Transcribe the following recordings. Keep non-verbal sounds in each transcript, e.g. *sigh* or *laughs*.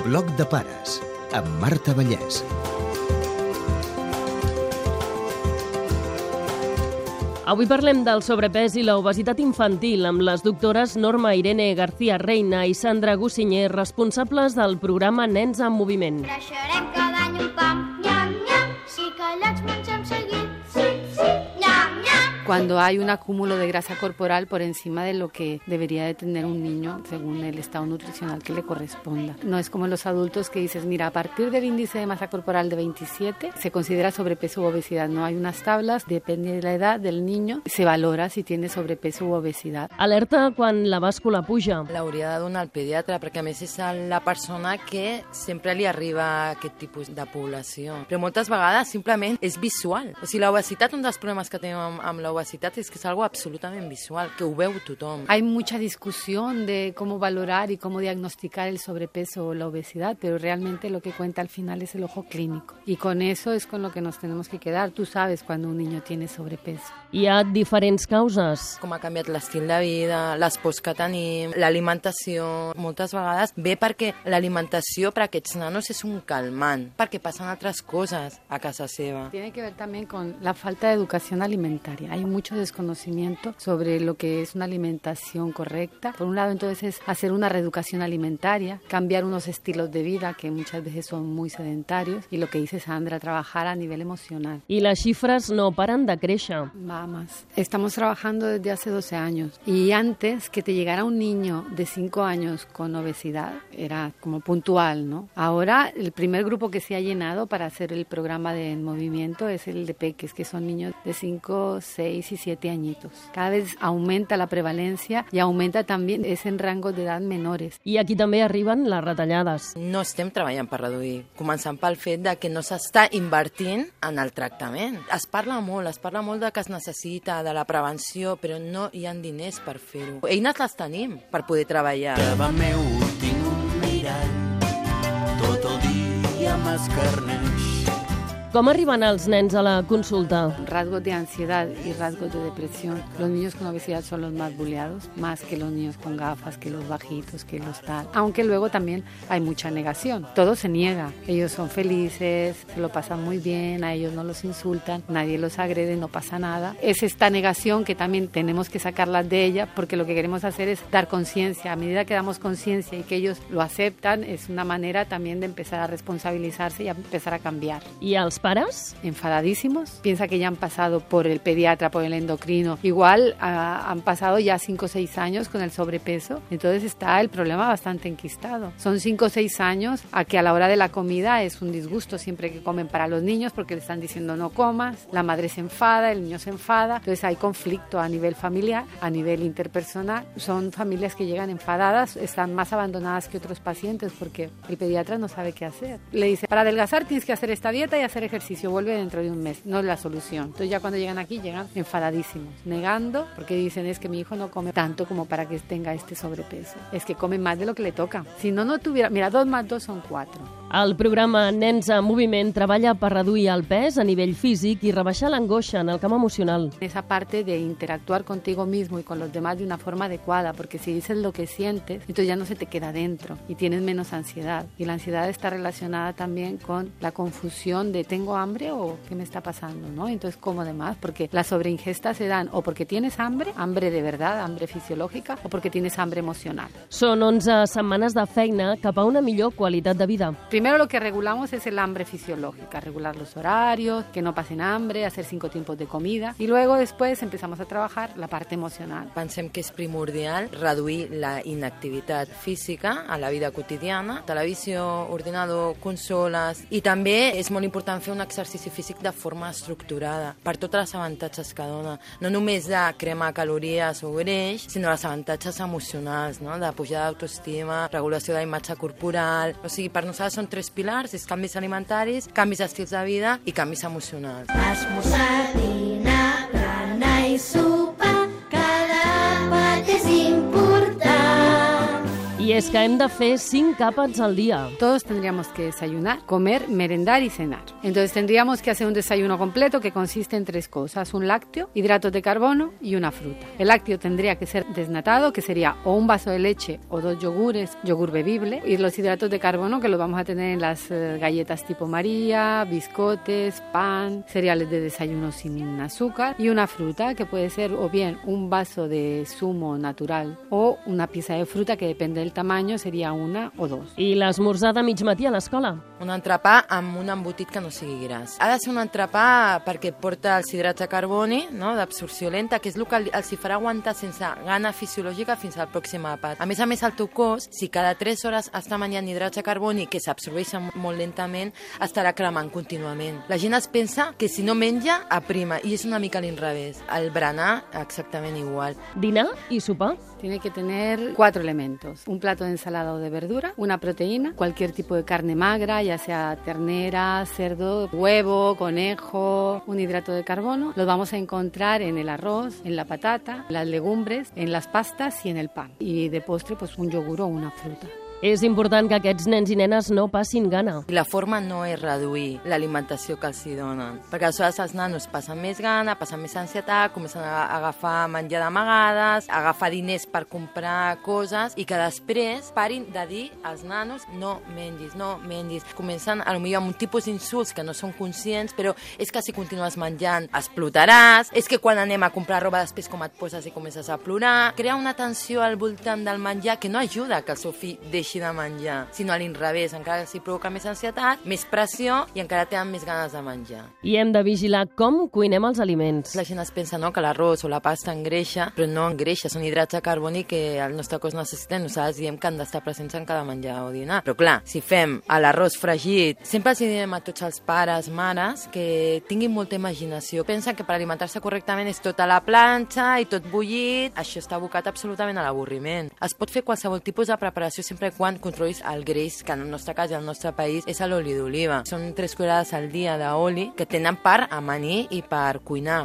Bloc de pares, amb Marta Vallès. Avui parlem del sobrepès i l'obesitat infantil amb les doctores Norma Irene García Reina i Sandra Gussinyer, responsables del programa Nens en Moviment. Creixerem cuando hay un acúmulo de grasa corporal por encima de lo que debería de tener un niño según el estado nutricional que le corresponda. No es como los adultos que dices, mira, a partir del índice de masa corporal de 27 se considera sobrepeso u obesidad. No hay unas tablas, depende de la edad del niño, se valora si tiene sobrepeso u obesidad. Alerta quan la bàscula puja. L'hauria de donar al pediatre, perquè a més és la persona que sempre li arriba aquest tipus de població. Però moltes vegades simplement és visual. O sigui, l'obesitat, un dels problemes que tenim amb, amb l'obesitat és que és algo absolutament visual, que ho veu tothom. Hay mucha discusión de cómo valorar y cómo diagnosticar el sobrepeso o la obesidad, pero realmente lo que cuenta al final es el ojo clínico. Y con eso es con lo que nos tenemos que quedar. Tú sabes cuando un niño tiene sobrepeso. Hi ha diferents causes. Com ha canviat l'estil de vida, les pors que tenim, l'alimentació... Moltes vegades ve perquè l'alimentació per a aquests nanos és un calmant, perquè passen altres coses a casa seva. Tiene que ver también con la falta de educación alimentaria. Hay mucho desconocimiento sobre lo que es una alimentación correcta. Por un lado, entonces, es hacer una reeducación alimentaria, cambiar unos estilos de vida que muchas veces son muy sedentarios y lo que dice Sandra, trabajar a nivel emocional. I les xifres no paren de créixer. Vamos, estamos trabajando desde hace 12 años y antes que te llegara un niño de 5 años con obesidad era como puntual, ¿no? Ahora el primer grupo que se ha llenado para hacer el programa de En movimiento es el de peques, que son niños de 5, 6 y 7 añitos. Cada vez aumenta la prevalencia y aumenta también es en rangos de edad menores. I aquí també arriben les retallades. No estem treballant per reduir, començant pel fet de que no s'està invertint en el tractament. Es parla molt, es parla molt de que es necessita, de la prevenció, però no hi ha diners per fer-ho. Eines les tenim per poder treballar. Davant meu tinc un mirall, tot el dia m'escarneix. Com arriben els nens a la consulta? Rasgos de ansiedad y rasgos de depresión. Los niños con obesidad son los más buleados, más que los niños con gafas, que los bajitos, que los tal. Aunque luego también hay mucha negación. Todo se niega. Ellos son felices, se lo pasan muy bien, a ellos no los insultan, nadie los agrede, no pasa nada. Es esta negación que también tenemos que sacarlas de ella porque lo que queremos hacer es dar conciencia. A medida que damos conciencia y que ellos lo aceptan, es una manera también de empezar a responsabilizarse y a empezar a cambiar. I els enfadadísimos. Piensa que ya han pasado por el pediatra, por el endocrino. Igual ah, han pasado ya 5 o 6 años con el sobrepeso. Entonces está el problema bastante enquistado. Son 5 o 6 años a que a la hora de la comida es un disgusto siempre que comen para los niños porque le están diciendo no comas. La madre se enfada, el niño se enfada. Entonces hay conflicto a nivel familiar, a nivel interpersonal. Son familias que llegan enfadadas, están más abandonadas que otros pacientes porque el pediatra no sabe qué hacer. Le dice, para adelgazar tienes que hacer esta dieta y hacer ejercicio, vuelve dentro de un mes, no es la solución. Entonces ya cuando llegan aquí llegan enfadadísimos, negando, porque dicen es que mi hijo no come tanto como para que tenga este sobrepeso, es que come más de lo que le toca. Si no, no tuviera, mira, dos más dos son cuatro. El programa Nens en Moviment treballa per reduir el pes a nivell físic i rebaixar l'angoixa en el camp emocional. Esa parte de interactuar contigo mismo y con los demás de una forma adecuada, porque si dices lo que sientes, entonces ya no se te queda dentro y tienes menos ansiedad. Y la ansiedad está relacionada también con la confusión de tengo hambre o qué me está pasando, ¿no? Entonces, ¿cómo demás? Porque las sobreingestas se dan o porque tienes hambre, hambre de verdad, hambre fisiológica, o porque tienes hambre emocional. Són 11 setmanes de feina cap a una millor qualitat de vida. Primero lo que regulamos es el hambre fisiológica, regular los horarios, que no pasen hambre, hacer cinco tiempos de comida y luego después empezamos a trabajar la parte emocional. Pensem que és primordial reduir la inactivitat física a la vida quotidiana, televisió, ordinador, consoles, i també és molt important fer un exercici físic de forma estructurada, per tots els avantatges que dona. No només de cremar calories o greix, sinó els avantatges emocionals, no? de pujada d'autoestima, regulació de la imatge corporal... O sigui, per nosaltres són tres pilars, és canvis alimentaris, canvis d'estils de vida i canvis emocionals. Esmorzar, és que hem de fer 5 àpats al dia. Todos tendríamos que desayunar, comer, merendar y cenar. Entonces tendríamos que hacer un desayuno completo que consiste en tres cosas, un lácteo, hidratos de carbono y una fruta. El lácteo tendría que ser desnatado, que sería o un vaso de leche o dos yogures, yogur bebible, y los hidratos de carbono que los vamos a tener en las eh, galletas tipo María, biscotes, pan, cereales de desayuno sin azúcar y una fruta que puede ser o bien un vaso de zumo natural o una pieza de fruta que depende del tamaño sería una o dos. I l'esmorzar de mig matí a l'escola. Un entrepà amb un embotit que no sigui gras. Ha de ser un entrepà perquè porta els hidrats de carboni, no? d'absorció lenta, que és el que el- els hi farà aguantar sense gana fisiològica fins al pròxim àpat. A més a més, el teu cos, si cada 3 hores està menjant hidrats de carboni que s'absorbeixen molt lentament, estarà cremant contínuament. La gent es pensa que si no menja, aprima, i és una mica a l'inrevés. El berenar, exactament igual. Dinar i sopar. Tiene que tener cuatro elementos. Un plato de ensalada o de verdura, una proteína, cualquier tipo de carne magra, ya sea ternera, cerdo, huevo, conejo, un hidrato de carbono. Los vamos a encontrar en el arroz, en la patata, en las legumbres, en las pastas y en el pan. Y de postre, pues un yogur o una fruta. És important que aquests nens i nenes no passin gana. La forma no és reduir l'alimentació que els donen, perquè aleshores els nanos passen més gana, passen més ansietat, comencen a agafar menjar d'amagades, agafar diners per comprar coses i que després parin de dir als nanos no mengis, no mengis. Comencen a lo millor amb un tipus d'insults que no són conscients, però és que si continues menjant explotaràs, és que quan anem a comprar roba després com et poses i comences a plorar, crea una tensió al voltant del menjar que no ajuda que el seu fill deixi de menjar, sinó a l'inrevés, encara s'hi provoca més ansietat, més pressió i encara tenen més ganes de menjar. I hem de vigilar com cuinem els aliments. La gent es pensa no, que l'arròs o la pasta engreixa, però no engreixa, són hidrats de carboni que el nostre cos necessita i nosaltres diem que han d'estar presents en cada menjar o dinar. Però clar, si fem l'arròs fregit, sempre els diem a tots els pares, mares, que tinguin molta imaginació. Pensen que per alimentar-se correctament és tot a la planxa i tot bullit. Això està abocat absolutament a l'avorriment. Es pot fer qualsevol tipus de preparació sempre quan controlis el greix, que en el nostre cas i al nostre país és l'oli d'oliva. Són tres cuirades al dia d'oli que tenen per amanir i per cuinar.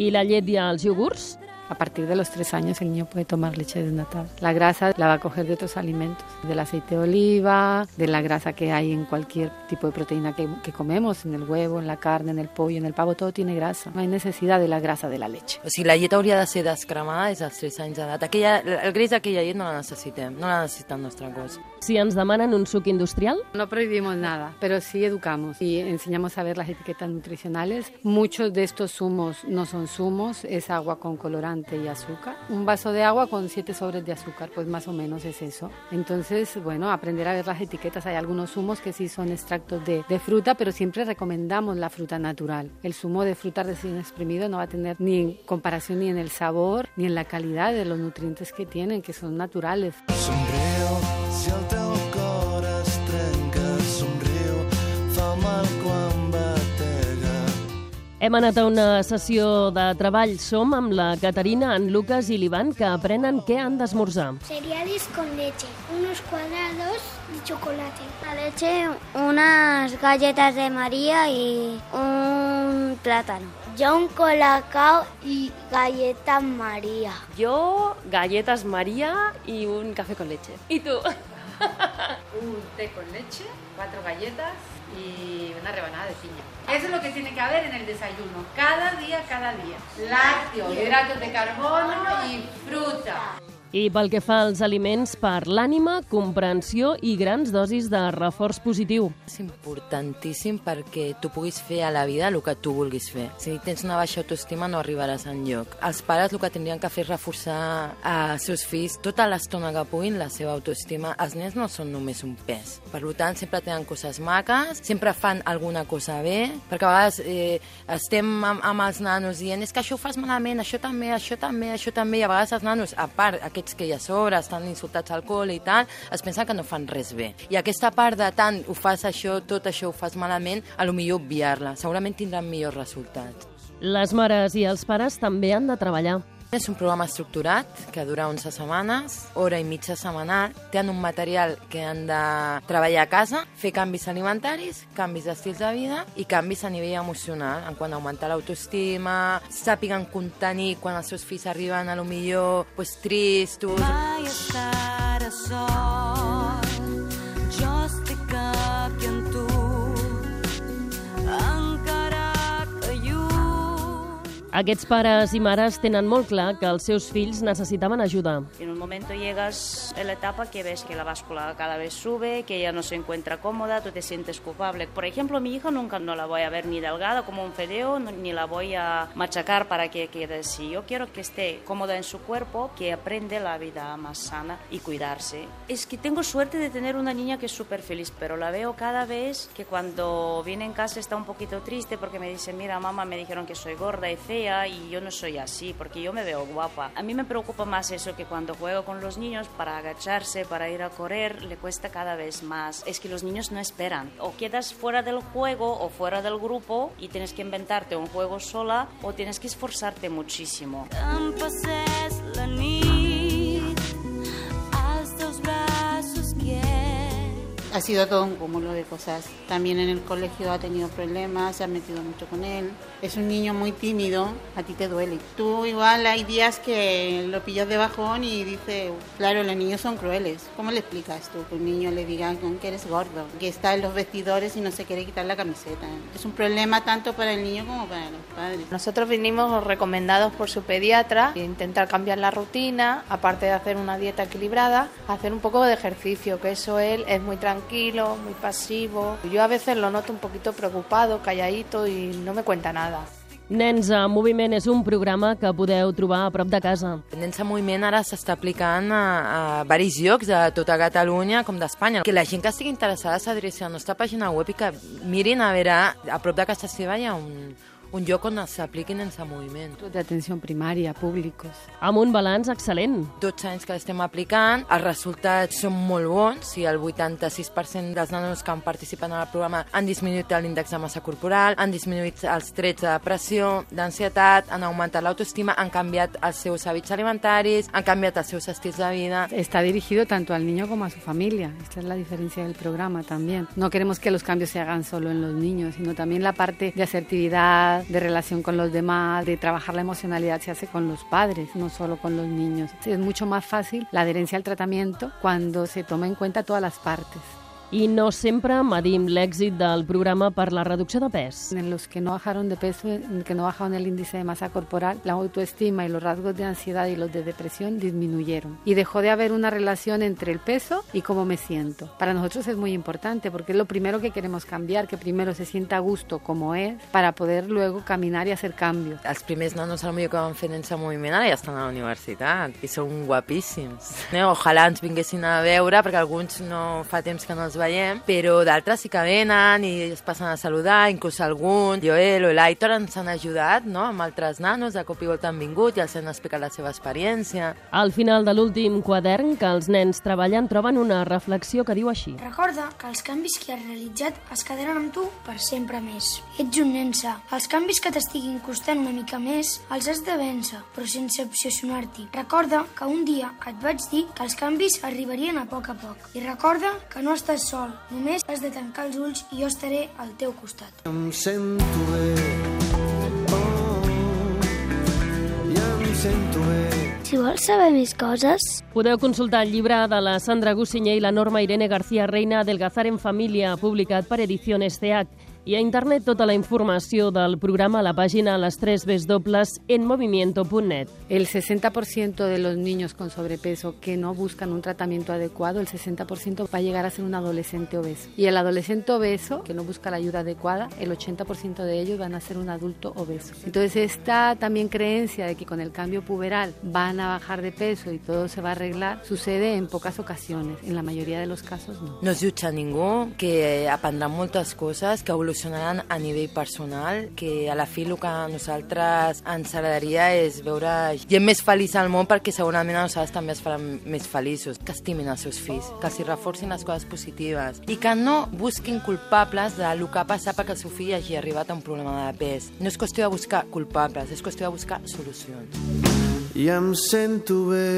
I la llet i els iogurts? A partir de los tres años el niño puede tomar leche desnatada. La grasa la va a coger de otros alimentos, del aceite de oliva, de la grasa que hay en cualquier tipo de proteína que, que comemos, en el huevo, en la carne, en el pollo, en el pavo, todo tiene grasa. No hay necesidad de la grasa de la leche. O sigui, la llet hauria de ser descremada des dels 3 anys d'edat. Aquella, el greix d'aquella llet no la necessitem, no la necessita el nostre cos. Si ens demanen un suc industrial, No prohibimos nada, pero sí educamos y enseñamos a ver las etiquetas nutricionales. Muchos de estos zumos no son zumos, es agua con colorante y azúcar. Un vaso de agua con siete sobres de azúcar, pues más o menos es eso. Entonces, bueno, aprender a ver las etiquetas. Hay algunos zumos que sí son extractos de, de fruta, pero siempre recomendamos la fruta natural. El zumo de fruta recién exprimido no va a tener ni comparación ni en el sabor ni en la calidad de los nutrientes que tienen, que son naturales. Hem anat a una sessió de treball. Som amb la Caterina, en Lucas i l'Ivan, que aprenen què han d'esmorzar. Cereales con leche, unos cuadrados de chocolate. La leche, unas galletas de María y un plátano. Yo un colacao y galletas María. Yo, galletas María y un café con leche. ¿Y tú? *laughs* un té con leche, cuatro galletas y una rebanada de piña. Eso es lo que tiene que haber en el desayuno, cada día, cada día. Lácteo, hidratos de carbono y fruta. I pel que fa als aliments, per l'ànima, comprensió i grans dosis de reforç positiu. És importantíssim perquè tu puguis fer a la vida el que tu vulguis fer. Si tens una baixa autoestima no arribaràs en lloc. Els pares el que tindrien que fer és reforçar als seus fills tota l'estona que puguin la seva autoestima. Els nens no són només un pes. Per tant, sempre tenen coses maques, sempre fan alguna cosa bé, perquè a vegades eh, estem amb, amb els nanos dient és que això ho fas malament, això també, això també, això també, i a vegades els nanos, a part, aquests que hi ha a sobre, estan insultats al col·le i tal, es pensen que no fan res bé. I aquesta part de tant ho fas això, tot això ho fas malament, a lo millor obviar-la. Segurament tindran millors resultats. Les mares i els pares també han de treballar. És un programa estructurat que dura 11 setmanes, hora i mitja setmanal. Tenen un material que han de treballar a casa, fer canvis alimentaris, canvis d'estils de vida i canvis a nivell emocional, en quant a augmentar l'autoestima, sàpiguen contenir quan els seus fills arriben a lo millor pues, tristos. Mai estaràs sol Aquests pares i mares tenen molt clar que els seus fills necessitaven ajuda. En un momento llegas en la etapa que ves que la báscula cada vez sube, que ella no se encuentra cómoda, tú te sientes culpable. Por ejemplo, mi hija nunca no la voy a ver ni delgada como un fideo, no- ni la voy a machacar para que quede así. Yo quiero que esté cómoda en su cuerpo, que aprende la vida más sana y cuidarse. Es que tengo suerte de tener una niña que es súper feliz, pero la veo cada vez que cuando viene en casa está un poquito triste porque me dice, mira mamá, me dijeron que soy gorda y fea y yo no soy así porque yo me veo guapa. A mí me preocupa más eso que cuando juego con los niños para agacharse, para ir a correr, le cuesta cada vez más. Es que los niños no esperan. O quedas fuera del juego o fuera del grupo y tienes que inventarte un juego sola o tienes que esforzarte muchísimo. Ha sido todo un cúmulo de cosas. También en el colegio ha tenido problemas, se ha metido mucho con él. Es un niño muy tímido, a ti te duele. Tú igual hay días que lo pillas de bajón y dices, claro, los niños son crueles. ¿Cómo le explicas tú que un niño le diga que eres gordo, que está en los vestidores y no se quiere quitar la camiseta? Es un problema tanto para el niño como para los padres. Nosotros vinimos recomendados por su pediatra, intentar cambiar la rutina, aparte de hacer una dieta equilibrada, hacer un poco de ejercicio, que eso él es muy tranquilo, muy pasivo. Yo a veces lo noto un poquito preocupado, calladito y no me cuenta nada. Nens en Moviment és un programa que podeu trobar a prop de casa. Nens en Moviment ara s'està aplicant a, a varis llocs de tota Catalunya com d'Espanya. Que la gent que estigui interessada s'adreci a la nostra pàgina web i que mirin a veure, a prop de casa seva hi ha un, un lloc on s'apliquin en moviment. De atención primaria, públicos. Amb un balanç excel·lent. 12 anys que l'estem aplicant, els resultats són molt bons, si el 86% dels nanos que han participat en el programa han disminuït l'índex de massa corporal, han disminuït els trets de depressió, d'ansietat, han augmentat l'autoestima, han canviat els seus hàbits alimentaris, han canviat els seus estils de vida. Está dirigido tanto al niño como a su familia. Esta es la diferencia del programa también. No queremos que los cambios se hagan solo en los niños, sino también la parte de asertividad, de relación con los demás, de trabajar la emocionalidad se hace con los padres, no solo con los niños. Es mucho más fácil la adherencia al tratamiento cuando se toma en cuenta todas las partes. I no sempre medim l'èxit del programa per la reducció de pes. En los que no bajaron de peso, que no bajaron el índice de masa corporal, la autoestima y los rasgos de ansiedad y los de depresión disminuyeron. Y dejó de haber una relación entre el peso y cómo me siento. Para nosotros es muy importante porque es lo primero que queremos cambiar, que primero se sienta a gusto como es para poder luego caminar y hacer cambios. Els primers nanos al millor que van fer nens en moviment ara ja estan a la universitat i són guapíssims. Eh, ojalà ens vinguessin a veure, perquè alguns no fa temps que no els veiem, però d'altres sí que venen i es passen a saludar, inclús algun, Joel o l'Aitor ens han ajudat no? amb altres nanos, de cop i volta han vingut i els han explicat la seva experiència. Al final de l'últim quadern que els nens treballen troben una reflexió que diu així. Recorda que els canvis que has realitzat es quedaran amb tu per sempre més. Ets un nen sa. Els canvis que t'estiguin costant una mica més els has de vèncer, però sense obsessionar-t'hi. Recorda que un dia et vaig dir que els canvis arribarien a poc a poc. I recorda que no estàs sol, només has de tancar els ulls i jo estaré al teu costat. Em sento bé, oh, i em sento bé. Si vols saber més coses, Podeu consultar el llibre de la Sandra Gussinyer i la Norma Irene García Reina del Gazar en Família, publicat per Ediciones CH. I a internet tota la informació del programa a la pàgina a les 3 dobles en movimiento.net. El 60% de los niños con sobrepeso que no buscan un tratamiento adecuado, el 60% va a llegar a ser un adolescente obeso. Y el adolescente obeso, que no busca la ayuda adecuada, el 80% de ellos van a ser un adulto obeso. Entonces esta también creencia de que con el cambio puberal van a bajar de peso y todo se va a arreglar, sucede en pocas ocasiones. En la mayoría de los casos no. No es jutja ningú, que aprendran moltes coses, que evolucionaran a nivell personal, que a la fi el que a nosaltres ens agradaria és veure gent més feliç al món perquè segurament a nosaltres també es faran més feliços. Que estimin els seus fills, que els hi reforcin les coses positives i que no busquin culpables de lo que ha passat perquè el seu fill hagi arribat a un problema de pes. No és qüestió de buscar culpables, és qüestió de buscar solucions. I em sento bé.